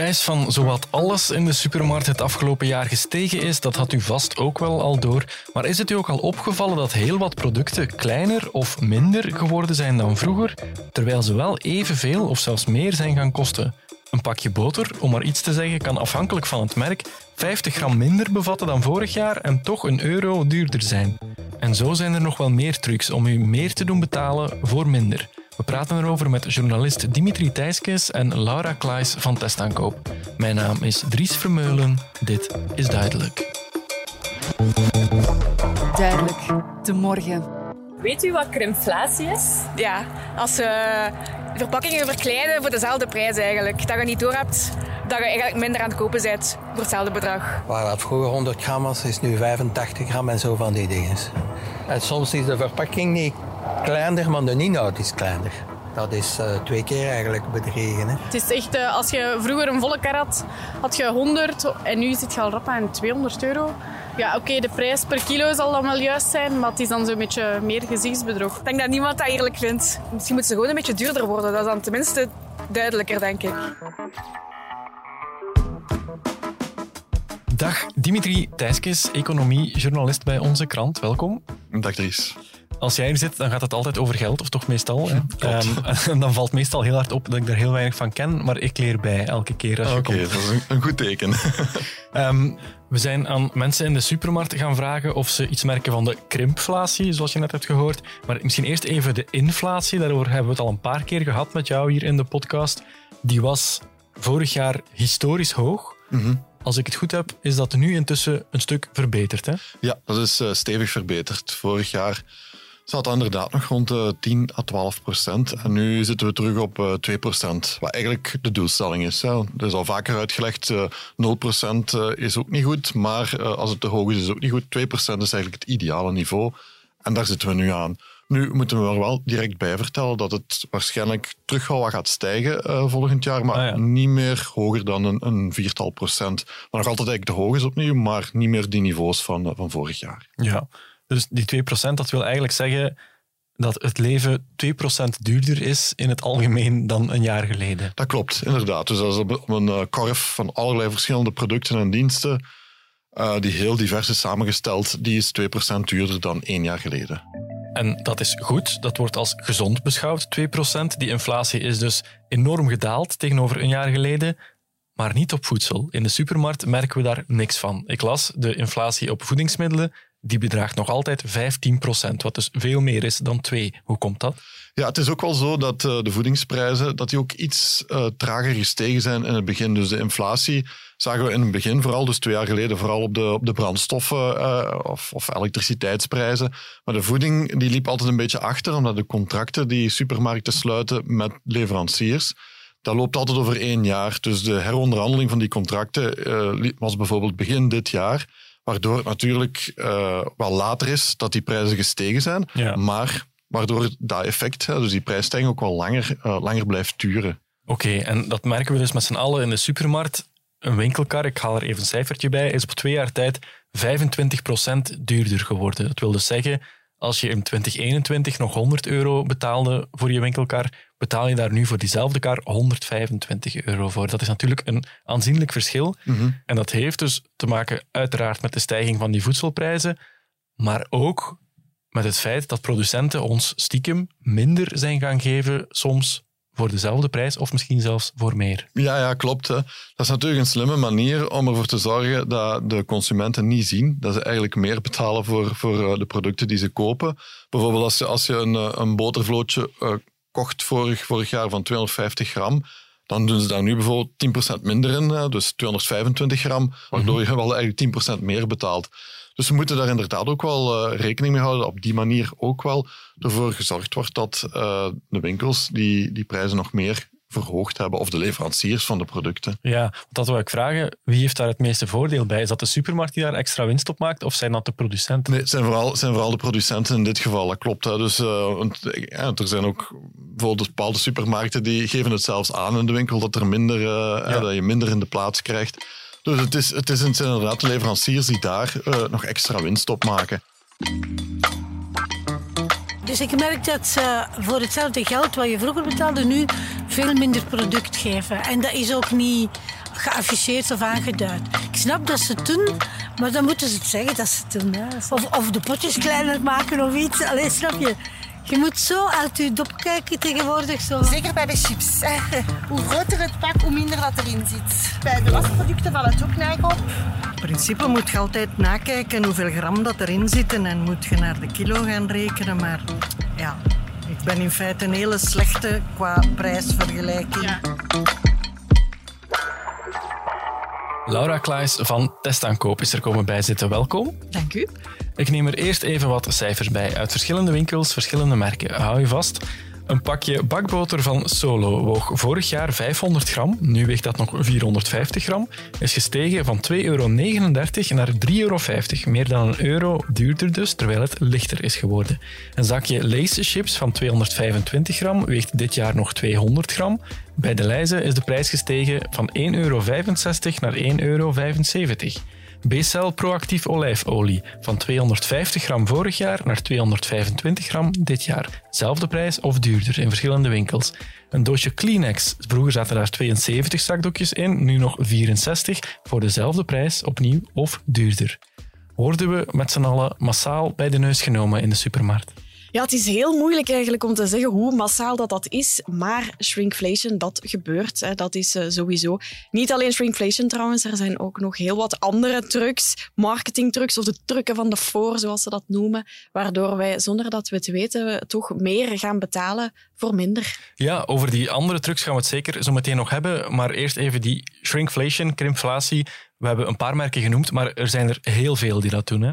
prijs van zowat alles in de supermarkt het afgelopen jaar gestegen is, dat had u vast ook wel al door. Maar is het u ook al opgevallen dat heel wat producten kleiner of minder geworden zijn dan vroeger, terwijl ze wel evenveel of zelfs meer zijn gaan kosten? Een pakje boter, om maar iets te zeggen, kan afhankelijk van het merk 50 gram minder bevatten dan vorig jaar en toch een euro duurder zijn. En zo zijn er nog wel meer trucs om u meer te doen betalen voor minder. We praten erover met journalist Dimitri Thijskes en Laura Klaes van Testaankoop. Mijn naam is Dries Vermeulen. Dit is Duidelijk. Duidelijk, de morgen. Weet u wat crimflatie is? Ja, als ze verpakkingen verkleinen voor dezelfde prijs eigenlijk. Dat je niet door hebt dat je eigenlijk minder aan het kopen bent voor hetzelfde bedrag. Waar dat vroeger 100 gram was, is nu 85 gram en zo van die dingen. En soms is de verpakking niet kleiner, maar de inhoud is kleiner. Dat is uh, twee keer eigenlijk bedregen. Hè. Het is echt, uh, als je vroeger een volle kar had, had je 100 en nu zit je al rap aan 200 euro. Ja, oké, okay, de prijs per kilo zal dan wel juist zijn, maar het is dan zo'n beetje meer gezichtsbedrog. Ik denk dat niemand dat eerlijk vindt. Misschien moet ze gewoon een beetje duurder worden. Dat is dan tenminste duidelijker, denk ik. Dag, Dimitri Thijskes, economie-journalist bij Onze Krant. Welkom. Dag Dries. Als jij hier zit, dan gaat het altijd over geld, of toch meestal. Um, en dan valt meestal heel hard op dat ik daar heel weinig van ken, maar ik leer bij elke keer als je Oké, dat is een, een, goed teken. um, we zijn aan mensen in de supermarkt gaan vragen of ze iets merken van de krimpflatie, zoals je net hebt gehoord. Maar misschien eerst even de inflatie. Daarover hebben we het al een paar keer gehad met jou hier in de podcast. Die was vorig jaar historisch hoog. Mm -hmm. Als ik het goed heb, is dat nu intussen een stuk verbeterd. Hè? Ja, dat is uh, stevig verbeterd. Vorig jaar zat inderdaad nog rond de 10 à 12 procent. En nu zitten we terug op uh, 2 procent, wat eigenlijk de doelstelling is. Hè. Er is al vaker uitgelegd, uh, 0 procent uh, is ook niet goed, maar als het te hoog is, is het ook niet goed. 2 procent is eigenlijk het ideale niveau. En daar zitten we nu aan. Nu moeten we er wel direct bij vertellen dat het waarschijnlijk terug wel wat gaat stijgen uh, volgend jaar, maar Ah, ja. niet meer hoger dan een, een viertal procent. Maar nog altijd eigenlijk te hoog is opnieuw, maar niet meer die niveaus van, uh, van vorig jaar. Ja, dus die 2%, dat wil eigenlijk zeggen dat het leven 2% duurder is in het algemeen dan een jaar geleden. Dat klopt, inderdaad. Dus dat is op een uh, korf van allerlei verschillende producten en diensten, uh, die heel divers is samengesteld, die is 2% duurder dan één jaar geleden. En dat is goed, dat wordt als gezond beschouwd, 2%. Die inflatie is dus enorm gedaald tegenover een jaar geleden, maar niet op voedsel. In de supermarkt merken we daar niks van. Ik las de inflatie op voedingsmiddelen, die bedraagt nog altijd 15%, wat dus veel meer is dan 2. Hoe komt dat? Ja, het is ook wel zo dat uh, de voedingsprijzen dat die ook iets uh, trager gestegen zijn in het begin. Dus de inflatie zagen we in het begin, vooral dus twee jaar geleden, vooral op de, op de brandstoffen uh, of, of elektriciteitsprijzen. Maar de voeding die liep altijd een beetje achter, omdat de contracten die supermarkten sluiten met leveranciers, dat loopt altijd over één jaar. Dus de heronderhandeling van die contracten was bijvoorbeeld begin dit jaar, waardoor het natuurlijk uh, wel later is dat die prijzen gestegen zijn, ja. maar waardoor dat effect, dus die prijsstijging ook wel langer, uh, langer blijft duren. Oké, okay, en dat merken we dus met z'n allen in de supermarkt. Een winkelkar, ik haal er even een cijfertje bij, is op twee jaar tijd 25% duurder geworden. Dat wil dus zeggen, als je in 2021 nog 100 euro betaalde voor je winkelkar, betaal je daar nu voor diezelfde kar 125 euro voor. Dat is natuurlijk een aanzienlijk verschil. Mm -hmm. En dat heeft dus te maken uiteraard met de stijging van die voedselprijzen, maar ook met het feit dat producenten ons stiekem minder zijn gaan geven soms voor dezelfde prijs of misschien zelfs voor meer. Ja, ja klopt. Hè. Dat is natuurlijk een slimme manier om ervoor te zorgen dat de consumenten niet zien dat ze eigenlijk meer betalen voor, voor de producten die ze kopen. Bijvoorbeeld als je, als je een, een botervlootje uh, kocht vorig, vorig jaar van 250 gram, dan doen ze daar nu bijvoorbeeld 10% minder in, dus 225 gram, waardoor -hmm. je wel eigenlijk 10% meer betaalt. Dus we moeten daar inderdaad ook wel uh, rekening mee houden. Op die manier ook wel ervoor gezorgd wordt dat uh, de winkels die, die prijzen nog meer verhoogd hebben, of de leveranciers van de producten. Ja, dat wil ik vragen. Wie heeft daar het meeste voordeel bij? Is dat de supermarkt die daar extra winst op maakt, of zijn dat de producenten? Nee, het zijn vooral, zijn vooral de producenten in dit geval, dat klopt. Hè. Dus, uh, want, ja, er zijn ook bijvoorbeeld bepaalde supermarkten die geven het zelfs aan in de winkel dat, er minder, ja, dat je minder in de plaats krijgt. Dus het, is, het, is, inderdaad de leveranciers die daar uh, nog extra winst op maken. Dus ik merk dat ze voor hetzelfde geld wat je vroeger betaalde, nu veel minder product geven. En dat is ook niet geafficheerd of aangeduid. Ik snap dat ze het doen, maar dan moeten ze het zeggen dat ze het doen. Of, of de potjes kleiner maken of iets. Allee, snap je? Je moet zo uit je dop kijken tegenwoordig. Zo. Zeker bij de chips. Hoe groter het pak, hoe minder dat erin zit. Bij de wasproducten valt het ook neig op. In principe moet je altijd nakijken hoeveel gram dat erin zit en moet je naar de kilo gaan rekenen. Maar ja, ik ben in feite een hele slechte qua prijsvergelijking. Laura Klaes van Testaankoop is er komen bijzitten. Welkom. Dank u. Ik neem er eerst even wat cijfers bij. Uit verschillende winkels, verschillende merken. Hou je vast. Een pakje bakboter van Solo woog vorig jaar 500 gram. Nu weegt dat nog 450 gram. Is gestegen van 2,39 euro naar 3,50 euro. Meer dan een euro duurder dus, terwijl het lichter is geworden. Een zakje Lace chips van 225 gram weegt dit jaar nog 200 gram. Bij de Leize is de prijs gestegen van 1,65 euro naar 1,75 euro. B-cell proactief olijfolie van 250 gram vorig jaar naar 225 gram dit jaar. Zelfde prijs of duurder in verschillende winkels. Een doosje Kleenex. Vroeger zaten daar 72 zakdoekjes in, nu nog 64 voor dezelfde prijs, opnieuw of duurder. Worden we met z'n allen massaal bij de neus genomen in de supermarkt? Ja, het is heel moeilijk eigenlijk om te zeggen hoe massaal dat, dat is. Maar shrinkflation, dat gebeurt. Hè. Dat is uh, sowieso. Niet alleen shrinkflation trouwens, er zijn ook nog heel wat andere trucs. Marketingtrucs of de trucken van de voor, zoals ze dat noemen. Waardoor wij, zonder dat we het weten, toch meer gaan betalen voor minder. Ja, over die andere trucs gaan we het zeker zo meteen nog hebben. Maar eerst even die shrinkflation, krimflatie. We hebben een paar merken genoemd, maar er zijn er heel veel die dat doen. Hè?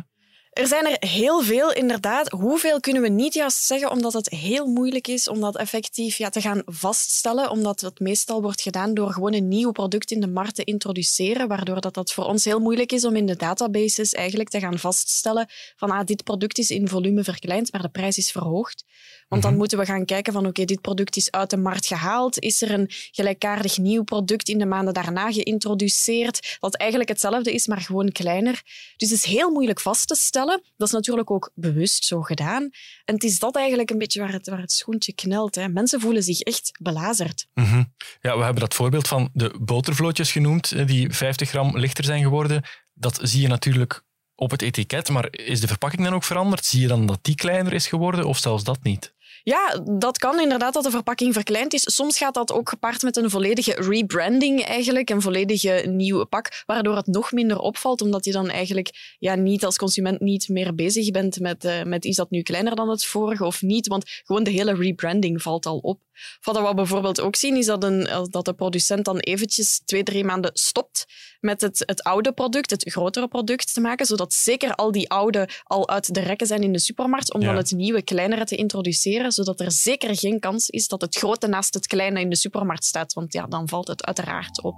Er zijn er heel veel, inderdaad. Hoeveel kunnen we niet juist zeggen, omdat het heel moeilijk is om dat effectief ja, te gaan vaststellen, omdat het meestal wordt gedaan door gewoon een nieuw product in de markt te introduceren, waardoor dat, dat voor ons heel moeilijk is om in de databases eigenlijk te gaan vaststellen van ah, dit product is in volume verkleind, maar de prijs is verhoogd. Want dan mhm. moeten we gaan kijken van oké, dit product is uit de markt gehaald. Is er een gelijkaardig nieuw product in de maanden daarna geïntroduceerd dat eigenlijk hetzelfde is, maar gewoon kleiner. Dus het is heel moeilijk vast te stellen. Dat is natuurlijk ook bewust zo gedaan. En het is dat eigenlijk een beetje waar het, waar het schoentje knelt. Hè. Mensen voelen zich echt belazerd. Mhm. Ja, we hebben dat voorbeeld van de botervlootjes genoemd, die 50 gram lichter zijn geworden. Dat zie je natuurlijk op het etiket, maar is de verpakking dan ook veranderd? Zie je dan dat die kleiner is geworden of zelfs dat niet? Ja, dat kan inderdaad dat de verpakking verkleind is. Soms gaat dat ook gepaard met een volledige rebranding eigenlijk, een volledige nieuwe pak, waardoor het nog minder opvalt, omdat je dan eigenlijk ja, niet als consument niet meer bezig bent met, uh, met is dat nu kleiner dan het vorige of niet, want gewoon de hele rebranding valt al op. Wat we bijvoorbeeld ook zien, is dat, een, dat de producent dan eventjes twee, drie maanden stopt met het, het oude product, het grotere product te maken, zodat zeker al die oude al uit de rekken zijn in de supermarkt, om dan het nieuwe, kleinere te introduceren, zodat er zeker geen kans is dat het grote naast het kleine in de supermarkt staat, want ja, dan valt het uiteraard op.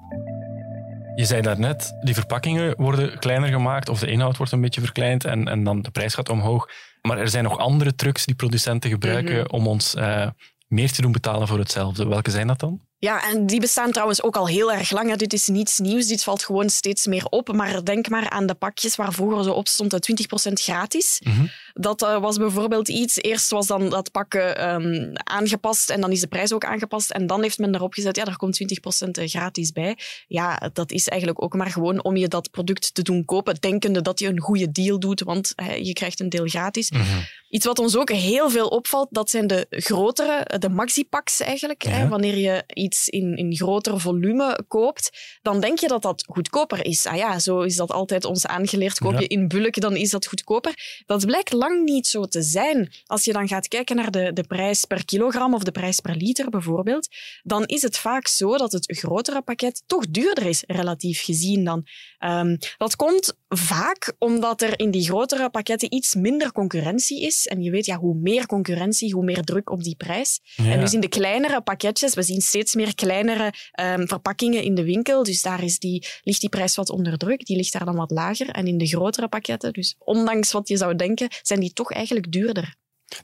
Je zei daarnet, die verpakkingen worden kleiner gemaakt of de inhoud wordt een beetje verkleind en, en dan de prijs gaat omhoog. Maar er zijn nog andere trucs die producenten gebruiken mhm. om ons uh, meer te doen betalen voor hetzelfde. Welke zijn dat dan? Ja, en die bestaan trouwens ook al heel erg lang. Dit is niets nieuws, dit valt gewoon steeds meer op. Maar denk maar aan de pakjes waar vroeger zo op stond 20% gratis. Mhm. Dat uh, was bijvoorbeeld iets. Eerst was dan dat pak um, aangepast en dan is de prijs ook aangepast. En dan heeft men erop gezet, ja, er komt 20% gratis bij. Ja, dat is eigenlijk ook maar gewoon om je dat product te doen kopen, denkende dat je een goede deal doet, want je krijgt een deel gratis. Mhm. Iets wat ons ook heel veel opvalt, dat zijn de grotere, de maxi-packs eigenlijk. Hè, wanneer je iets in, in groter volume koopt, dan denk je dat dat goedkoper is. Ah ja, zo is dat altijd ons aangeleerd. Koop je in bulk, dan is dat goedkoper. Dat blijkt lang niet zo te zijn. Als je dan gaat kijken naar de, de prijs per kilogram of de prijs per liter bijvoorbeeld, dan is het vaak zo dat het grotere pakket toch duurder is, relatief gezien dan. Um, dat komt vaak omdat er in die grotere pakketten iets minder concurrentie is. En je weet, ja, hoe meer concurrentie, hoe meer druk op die prijs. En dus in de kleinere pakketjes, we zien steeds meer kleinere um, verpakkingen in de winkel. Dus daar is die, ligt die prijs wat onder druk. Die ligt daar dan wat lager. En in de grotere pakketten, dus ondanks wat je zou denken, zijn die toch eigenlijk duurder.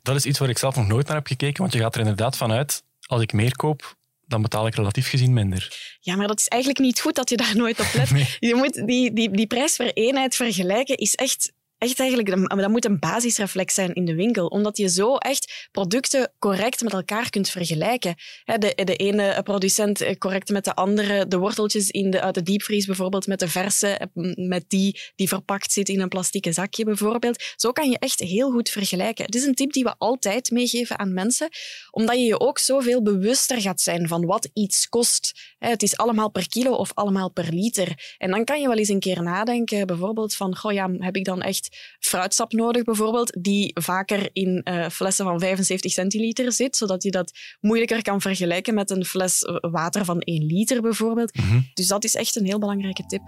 Dat is iets waar ik zelf nog nooit naar heb gekeken, want je gaat er inderdaad vanuit, als ik meer koop, dan betaal ik relatief gezien minder. Ja, maar dat is eigenlijk niet goed dat je daar nooit op let. Je moet die, die, die prijs per eenheid vergelijken, is echt echt eigenlijk, dat moet een basisreflex zijn in de winkel, omdat je zo echt producten correct met elkaar kunt vergelijken. De, de ene producent eh, correct met de andere, de worteltjes in de, uit de diepvries bijvoorbeeld met de verse, eh, met die die verpakt zit in een plastieke zakje bijvoorbeeld. Zo kan je echt heel goed vergelijken. Het is een tip die we altijd meegeven aan mensen, omdat je je ook zoveel bewuster gaat zijn van wat iets kost. Het is allemaal per kilo of allemaal per liter. En dan kan je wel eens een keer nadenken, bijvoorbeeld van, goh ja, heb ik dan echt fruitsap nodig bijvoorbeeld, die vaker in uh, flessen van 75 centiliter zit, zodat je dat moeilijker kan vergelijken met een fles water van 1 liter bijvoorbeeld. Mhm. Dus dat is echt een heel belangrijke tip.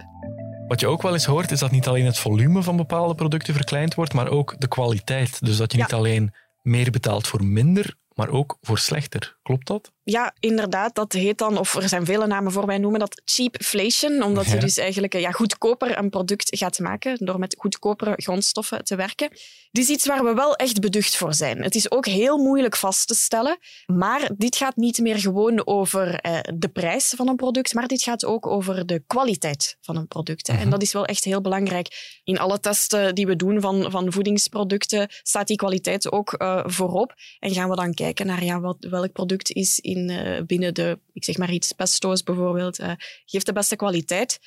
Wat je ook wel eens hoort, is dat niet alleen het volume van bepaalde producten verkleind wordt, maar ook de kwaliteit. Dus dat je niet alleen meer betaalt voor minder, maar ook voor slechter. Klopt dat? Ja, inderdaad. Dat heet dan, of er zijn vele namen voor, wij noemen dat cheapflation, omdat je dus eigenlijk ja, goedkoper een product gaat maken door met goedkopere grondstoffen te werken. Dit is iets waar we wel echt beducht voor zijn. Het is ook heel moeilijk vast te stellen, maar dit gaat niet meer gewoon over eh, de prijs van een product, maar dit gaat ook over de kwaliteit van een product. Hè. En Mhm. dat is wel echt heel belangrijk. In alle testen die we doen van, van voedingsproducten staat die kwaliteit ook eh, voorop. En gaan we dan kijken naar ja, wat, welk product is in, eh, binnen de, ik zeg maar iets, pesto's bijvoorbeeld, eh, geeft de beste kwaliteit.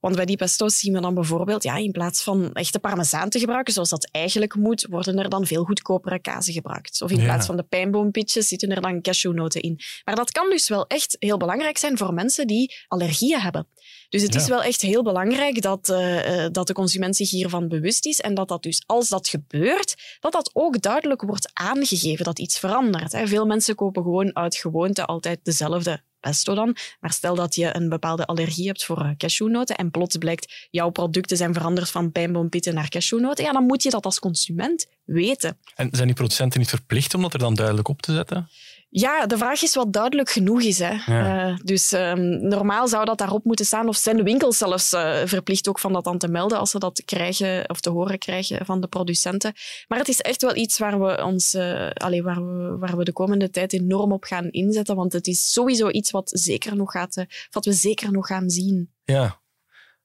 Want bij die pesto's zien we dan bijvoorbeeld, ja, in plaats van echte parmezaan te gebruiken, zoals dat eigenlijk moet, worden er dan veel goedkopere kazen gebruikt. Of in Ja. plaats van de pijnboompitjes zitten er dan cashewnoten in. Maar dat kan dus wel echt heel belangrijk zijn voor mensen die allergieën hebben. Dus het Ja. is wel echt heel belangrijk dat, eh, eh, dat de consument zich hiervan bewust is en dat dat dus, als dat gebeurt, dat dat ook duidelijk wordt aangegeven dat iets verandert. Hè. Veel mensen kopen gewoon uit gewoonte altijd dezelfde pesto dan. Maar stel dat je een bepaalde allergie hebt voor eh, cashewnoten en plots blijkt jouw producten zijn veranderd van pijnboompitten naar cashewnoten, ja, dan moet je dat als consument weten. En zijn die producenten niet verplicht om dat er dan duidelijk op te zetten? Ja, de vraag is wat duidelijk genoeg is. Hè. Ja. Eh, dus ehm, normaal zou dat daarop moeten staan, of zijn de winkels zelfs eh, verplicht ook van dat dan te melden als ze dat krijgen of te horen krijgen van de producenten. Maar het is echt wel iets waar we, ons, eh, waar we, waar we de komende tijd enorm op gaan inzetten, want het is sowieso iets wat, zeker nog gaat, wat we zeker nog gaan zien. Ja.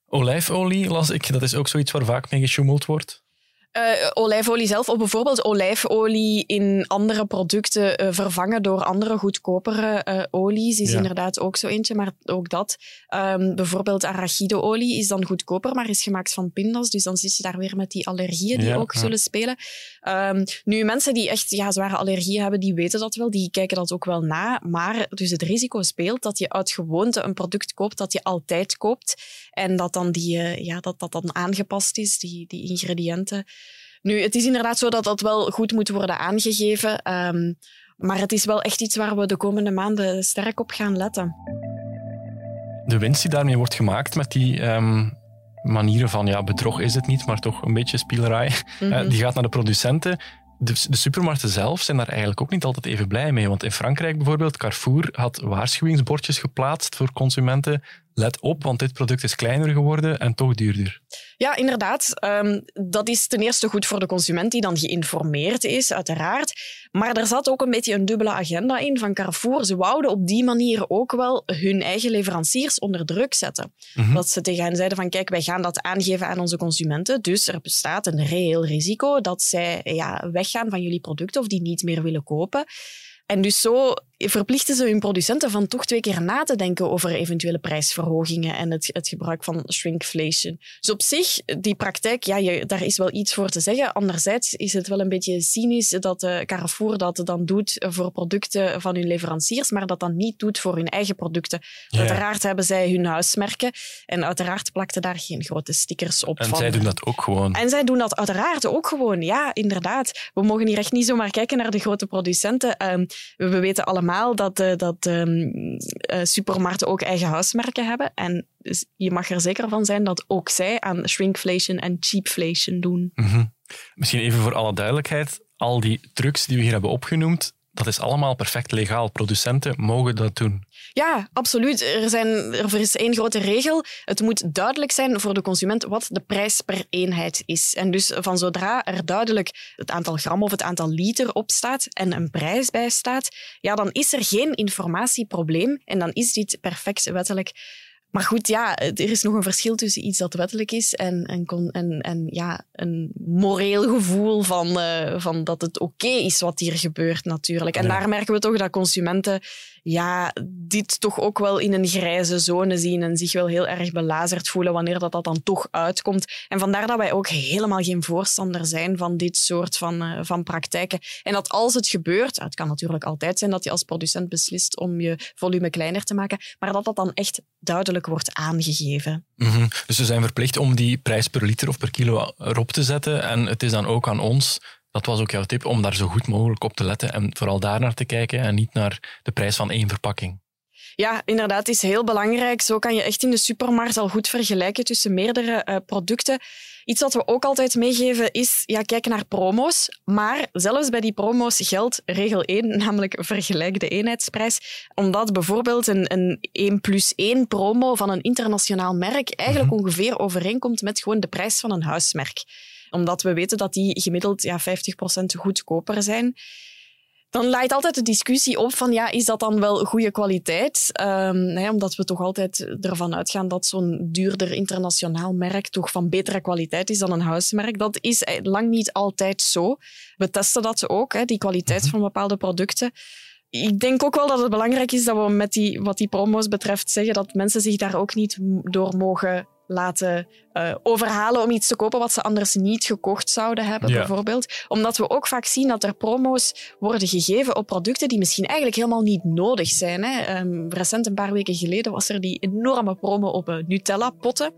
Olijfolie las ik, dat is ook zoiets waar vaak mee gesjoemeld wordt. Eh, olijfolie zelf, of bijvoorbeeld olijfolie in andere producten eh, vervangen door andere goedkopere eh, olies, is Ja. inderdaad ook zo eentje. Maar ook dat. Ehm, bijvoorbeeld arachideolie is dan goedkoper, maar is gemaakt van pindas. Dus dan zit je daar weer met die allergieën die Ja, ook ja. zullen spelen. Ehm, nu, mensen die echt ja, zware allergieën hebben, die weten dat wel. Die kijken dat ook wel na. Maar dus het risico speelt dat je uit gewoonte een product koopt dat je altijd koopt. En dat dan, die, ja, dat, dat dan aangepast is, die, die ingrediënten. Nu, het is inderdaad zo dat dat wel goed moet worden aangegeven. ehm, maar het is wel echt iets waar we de komende maanden sterk op gaan letten. De winst die daarmee wordt gemaakt met die ehm, manieren van, ja, bedrog is het niet, maar toch een beetje spielerij, Mhm. eh, die gaat naar de producenten. De, de supermarkten zelf zijn daar eigenlijk ook niet altijd even blij mee. Want in Frankrijk bijvoorbeeld, Carrefour had waarschuwingsbordjes geplaatst voor consumenten. Let op, want dit product is kleiner geworden en toch duurder. Ja, inderdaad. Ehm, dat is ten eerste goed voor de consument die dan geïnformeerd is, uiteraard. Maar er zat ook een beetje een dubbele agenda in van Carrefour. Ze wouden op die manier ook wel hun eigen leveranciers onder druk zetten. Mhm. Dat ze tegen hen zeiden van kijk, wij gaan dat aangeven aan onze consumenten. Dus er bestaat een reëel risico dat zij ja, weggaan van jullie producten of die niet meer willen kopen. En dus zo verplichten ze hun producenten van toch twee keer na te denken over eventuele prijsverhogingen en het, het gebruik van shrinkflation. Dus op zich, die praktijk, ja, je, daar is wel iets voor te zeggen. Anderzijds is het wel een beetje cynisch dat eh, Carrefour dat dan doet voor producten van hun leveranciers, maar dat dan niet doet voor hun eigen producten. Ja. Uiteraard hebben zij hun huismerken en uiteraard plakten daar geen grote stickers op En van. zij doen dat ook gewoon. En zij doen dat uiteraard ook gewoon. Ja, inderdaad. We mogen hier echt niet zomaar kijken naar de grote producenten. Ehm, we weten allemaal dat, eh, dat ehm, eh, supermarkten ook eigen huismerken hebben. En dus je mag er zeker van zijn dat ook zij aan shrinkflation en cheapflation doen. Mhm. Misschien even voor alle duidelijkheid. Al die trucs die we hier hebben opgenoemd, dat is allemaal perfect legaal. Producenten mogen dat doen. Ja, absoluut. Er, zijn, er is één grote regel. Het moet duidelijk zijn voor de consument wat de prijs per eenheid is. En dus van zodra er duidelijk het aantal gram of het aantal liter op staat en een prijs bij staat, ja, dan is er geen informatieprobleem en dan is dit perfect wettelijk. Maar goed, ja, er is nog een verschil tussen iets dat wettelijk is en, en, en, en ja, een moreel gevoel van, uh, van dat het oké is wat hier gebeurt natuurlijk. En Ja. daar merken we toch dat consumenten ja, dit toch ook wel in een grijze zone zien en zich wel heel erg belazerd voelen wanneer dat, dat dan toch uitkomt. En vandaar dat wij ook helemaal geen voorstander zijn van dit soort van, eh, van praktijken. En dat als het gebeurt, het kan natuurlijk altijd zijn dat je als producent beslist om je volume kleiner te maken, maar dat dat dan echt duidelijk wordt aangegeven. Mhm. Dus ze zijn verplicht om die prijs per liter of per kilo erop te zetten. En het is dan ook aan ons, dat was ook jouw tip, om daar zo goed mogelijk op te letten en vooral daar naar te kijken en niet naar de prijs van één verpakking. Ja, inderdaad, het is heel belangrijk. Zo kan je echt in de supermarkt al goed vergelijken tussen meerdere eh, producten. Iets wat we ook altijd meegeven is ja, kijken naar promo's. Maar zelfs bij die promo's geldt regel 1, namelijk vergelijk de eenheidsprijs. Omdat bijvoorbeeld een, een 1 plus 1 promo van een internationaal merk eigenlijk ongeveer overeenkomt met gewoon de prijs van een huismerk. Omdat we weten dat die gemiddeld ja, 50% goedkoper zijn dan laait altijd de discussie op van ja, is dat dan wel goede kwaliteit? Ehm, hè, omdat we toch altijd ervan uitgaan dat zo'n duurder internationaal merk toch van betere kwaliteit is dan een huismerk. Dat is eh, lang niet altijd zo. We testen dat ook, hè, die kwaliteit van bepaalde producten. Ik denk ook wel dat het belangrijk is dat we met die, wat die promo's betreft zeggen dat mensen zich daar ook niet door mogen laten eh, overhalen om iets te kopen wat ze anders niet gekocht zouden hebben, Ja. bijvoorbeeld. Omdat we ook vaak zien dat er promo's worden gegeven op producten die misschien eigenlijk helemaal niet nodig zijn. Hè. Ehm, recent, een paar weken geleden, was er die enorme promo op eh, Nutella-potten.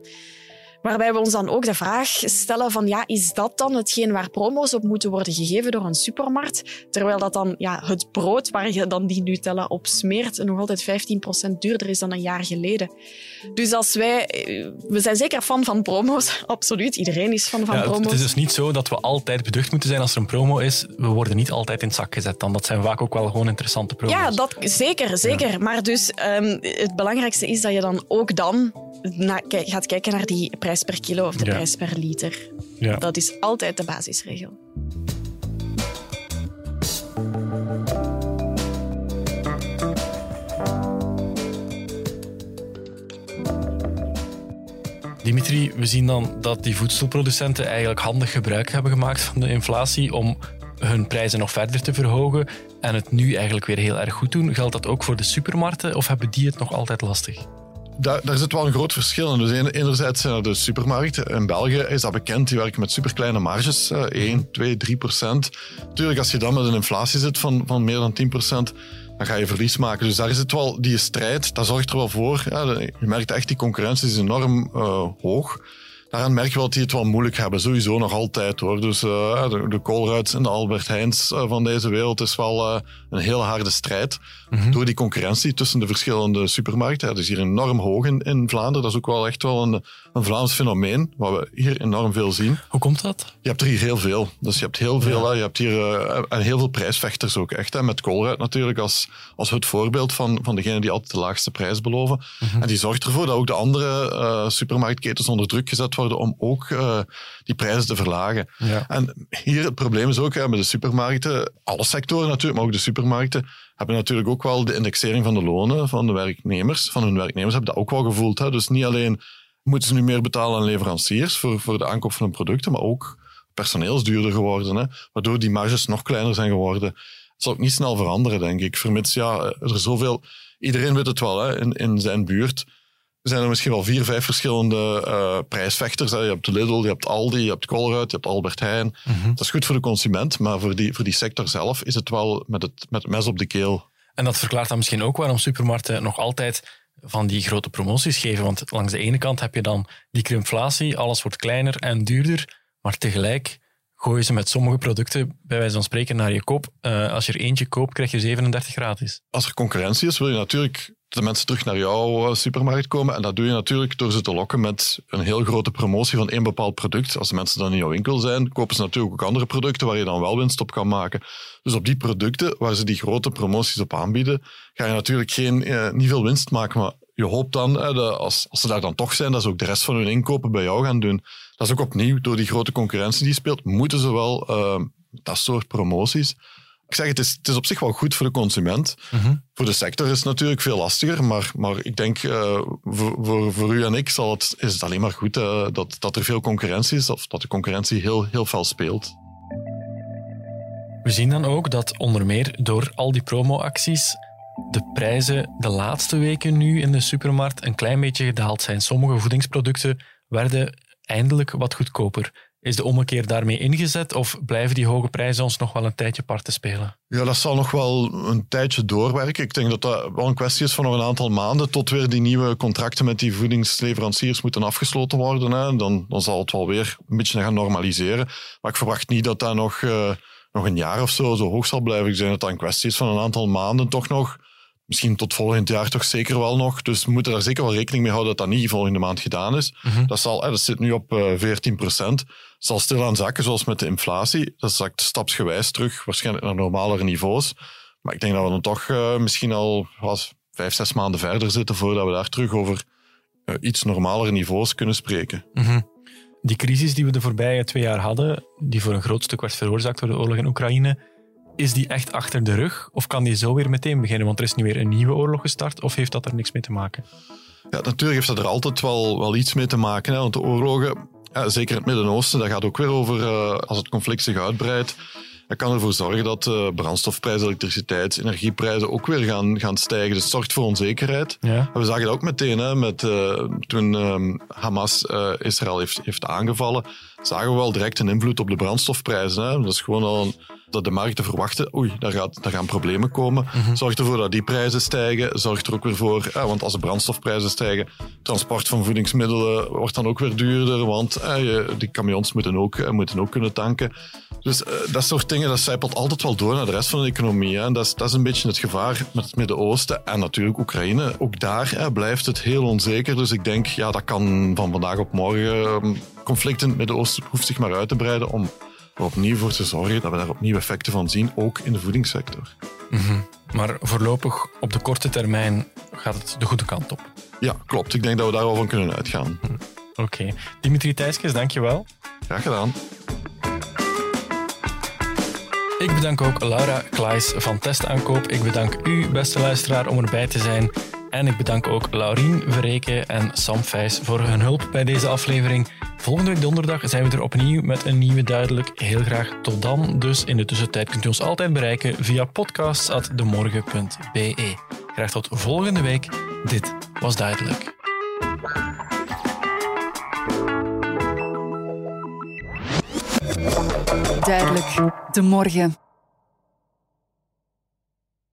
Waarbij we ons dan ook de vraag stellen van ja, is dat dan hetgeen waar promo's op moeten worden gegeven door een supermarkt? Terwijl dat dan ja, het brood waar je dan die Nutella op smeert nog altijd 15% duurder is dan een jaar geleden. Dus als wij... eh, We zijn zeker fan van promo's, absoluut. Iedereen is fan van Ja, promo's. het is dus niet zo dat we altijd beducht moeten zijn als er een promo is. We worden niet altijd in het zak gezet. Dan. Dat zijn vaak ook wel gewoon interessante promo's. Ja, dat, zeker, zeker. Maar dus ehm, het belangrijkste is dat je dan ook dan na- gaat kijken naar die prijs per kilo of de Ja. prijs per liter. Ja. Dat is altijd de basisregel. Dimitri, we zien dan dat die voedselproducenten eigenlijk handig gebruik hebben gemaakt van de inflatie om hun prijzen nog verder te verhogen en het nu eigenlijk weer heel erg goed doen. Geldt dat ook voor de supermarkten of hebben die het nog altijd lastig? Daar, daar zit wel een groot verschil in. Dus enerzijds zijn er de supermarkten. In België is dat bekend, die werken met superkleine marges. eh, 1, 2, 3 procent. Natuurlijk, als je dan met een inflatie zit van, van meer dan 10 procent, dan ga je verlies maken. Dus daar zit wel die strijd, dat zorgt er wel voor. Ja, je merkt echt, die concurrentie is enorm eh, hoog. Daaraan merk je wel dat die het wel moeilijk hebben. Sowieso nog altijd hoor. Dus eh, de, de Colruids en de Albert Heijns eh, van deze wereld is wel eh, een hele harde strijd. Door die concurrentie tussen de verschillende supermarkten. Ja, dat is hier enorm hoog in, in Vlaanderen. Dat is ook wel echt wel een, een Vlaams fenomeen. Wat we hier enorm veel zien. Hoe komt dat? Je hebt er hier heel veel. Dus je hebt heel veel. hè. Je hebt hier en heel veel prijsvechters ook echt. Hè. Met Colruyt natuurlijk als, als het voorbeeld van, van degene die altijd de laagste prijs beloven. En die zorgt ervoor dat ook de andere supermarktketens onder druk gezet worden om ook eh, die prijzen te verlagen. Ja. En hier het probleem is ook hè, met de supermarkten, alle sectoren natuurlijk, maar ook de supermarkten, hebben natuurlijk ook wel de indexering van de lonen van de werknemers, van hun werknemers, hebben dat ook wel gevoeld. Hè. Dus niet alleen moeten ze nu meer betalen aan leveranciers voor, voor de aankoop van hun producten, maar ook personeel is duurder geworden, hè, waardoor die marges nog kleiner zijn geworden. Het zal ook niet snel veranderen, denk ik, vermits ja, er zoveel... Iedereen weet het wel, hè, in, in zijn buurt zijn er misschien wel vier, vijf verschillende eh, prijsvechters. Hè. Je hebt Lidl, je hebt Aldi, je hebt Colruyt, je hebt Albert Heijn. Dat is goed voor de consument, maar voor die, voor die sector zelf is het wel met het, met het mes op de keel. En dat verklaart dan misschien ook waarom supermarkten nog altijd van die grote promoties geven. Want langs de ene kant heb je dan die crimflatie, alles wordt kleiner en duurder, maar tegelijk gooien ze met sommige producten, bij wijze van spreken, naar je kop. Eh, als je er eentje koopt, krijg je 37 gratis. Als er concurrentie is, wil je natuurlijk de mensen terug naar jouw eh, supermarkt komen. En dat doe je natuurlijk door ze te lokken met een heel grote promotie van één bepaald product. Als de mensen dan in jouw winkel zijn, kopen ze natuurlijk ook andere producten waar je dan wel winst op kan maken. Dus op die producten waar ze die grote promoties op aanbieden, ga je natuurlijk geen, eh, niet veel winst maken. Maar je hoopt dan, als ze daar dan toch zijn, dat ze ook de rest van hun inkopen bij jou gaan doen. Dat is ook opnieuw, door die grote concurrentie die speelt, moeten ze wel eh, dat soort promoties ik zeg, het is, het is op zich wel goed voor de consument. Voor de sector is het natuurlijk veel lastiger, maar, maar ik denk uh, voor, voor, voor, u en ik zal het, is het alleen maar goed uh, dat, dat er veel concurrentie is, of dat de concurrentie heel, heel fel speelt. We zien dan ook dat onder meer door al die promoacties de prijzen de laatste weken nu in de supermarkt een klein beetje gedaald zijn. Sommige voedingsproducten werden eindelijk wat goedkoper. Is de ommekeer daarmee ingezet of blijven die hoge prijzen ons nog wel een tijdje parten spelen? Ja, dat zal nog wel een tijdje doorwerken. Ik denk dat dat wel een kwestie is van nog een aantal maanden tot weer die nieuwe contracten met die voedingsleveranciers moeten afgesloten worden. Hè. Dan, dan zal het wel weer een beetje gaan normaliseren. Maar ik verwacht niet dat dat nog, uh, nog een jaar of zo zo hoog zal blijven. Ik denk dat dat een kwestie is van een aantal maanden toch nog misschien tot volgend jaar toch zeker wel nog. Dus we moeten daar zeker wel rekening mee houden dat dat niet volgende maand gedaan is. Mhm. dat, zal, dat zit nu op uh, 14 procent. zal stilaan zakken, zoals met de inflatie. Dat zakt stapsgewijs terug, waarschijnlijk naar normalere niveaus. Maar ik denk dat we dan toch uh, misschien al was, vijf, zes maanden verder zitten voordat we daar terug over uh, iets normalere niveaus kunnen spreken. Mhm. Die crisis die we de voorbije twee jaar hadden, die voor een groot stuk werd veroorzaakt door de oorlog in Oekraïne, is die echt achter de rug? Of kan die zo weer meteen beginnen? Want er is nu weer een nieuwe oorlog gestart. Of heeft dat er niks mee te maken? Ja, natuurlijk heeft dat er altijd wel, wel iets mee te maken. Hè? Want de oorlogen, ja, zeker in het Midden-Oosten, dat gaat ook weer over uh, als het conflict zich uitbreidt. Dat kan ervoor zorgen dat uh, brandstofprijzen, elektriciteits, energieprijzen ook weer gaan, gaan stijgen. Dus het zorgt voor onzekerheid. Ja. We zagen dat ook meteen hè, met, uh, toen um, Hamas Israël heeft, heeft aangevallen. Zagen we wel direct een invloed op de brandstofprijzen. Hè. Dat is gewoon al een, dat de markten verwachten, oei, daar, gaat, daar gaan problemen komen. Mm -hmm. Zorgt ervoor dat die prijzen stijgen. Zorgt er ook weer voor, ja, want als de brandstofprijzen stijgen, transport van voedingsmiddelen wordt dan ook weer duurder, want eh, die camions moeten ook, eh, moeten ook kunnen tanken. Dus uh, dat soort dingen, dat zijpelt altijd wel door naar de rest van de economie. Hè. En dat is, dat is een beetje het gevaar met het Midden-Oosten en natuurlijk Oekraïne. Ook daar blijft het heel onzeker. Dus ik denk, ja, dat kan van vandaag op morgen... conflict in het Midden-Oosten hoeft zich maar uit te breiden om opnieuw voor te zorgen dat we daar opnieuw effecten van zien, ook in de voedingssector. Mm -hmm. Maar voorlopig, op de korte termijn, gaat het de goede kant op. Ja, klopt. Ik denk dat we daar wel van kunnen uitgaan. Hm. Oké. Okay. Dimitri Thijskes, dank je wel. Graag gedaan. Ik bedank ook Laura Klaes van Testaankoop. Ik bedank u, beste luisteraar, om erbij te zijn. En ik bedank ook Laurien Verreken en Sam Vijs voor hun hulp bij deze aflevering. Volgende week donderdag zijn we er opnieuw met een nieuwe Duidelijk. Heel graag tot dan. Dus in de tussentijd kunt u ons altijd bereiken via podcasts.demorgen.be. Graag tot volgende week. Dit was Duidelijk. Duidelijk. De morgen.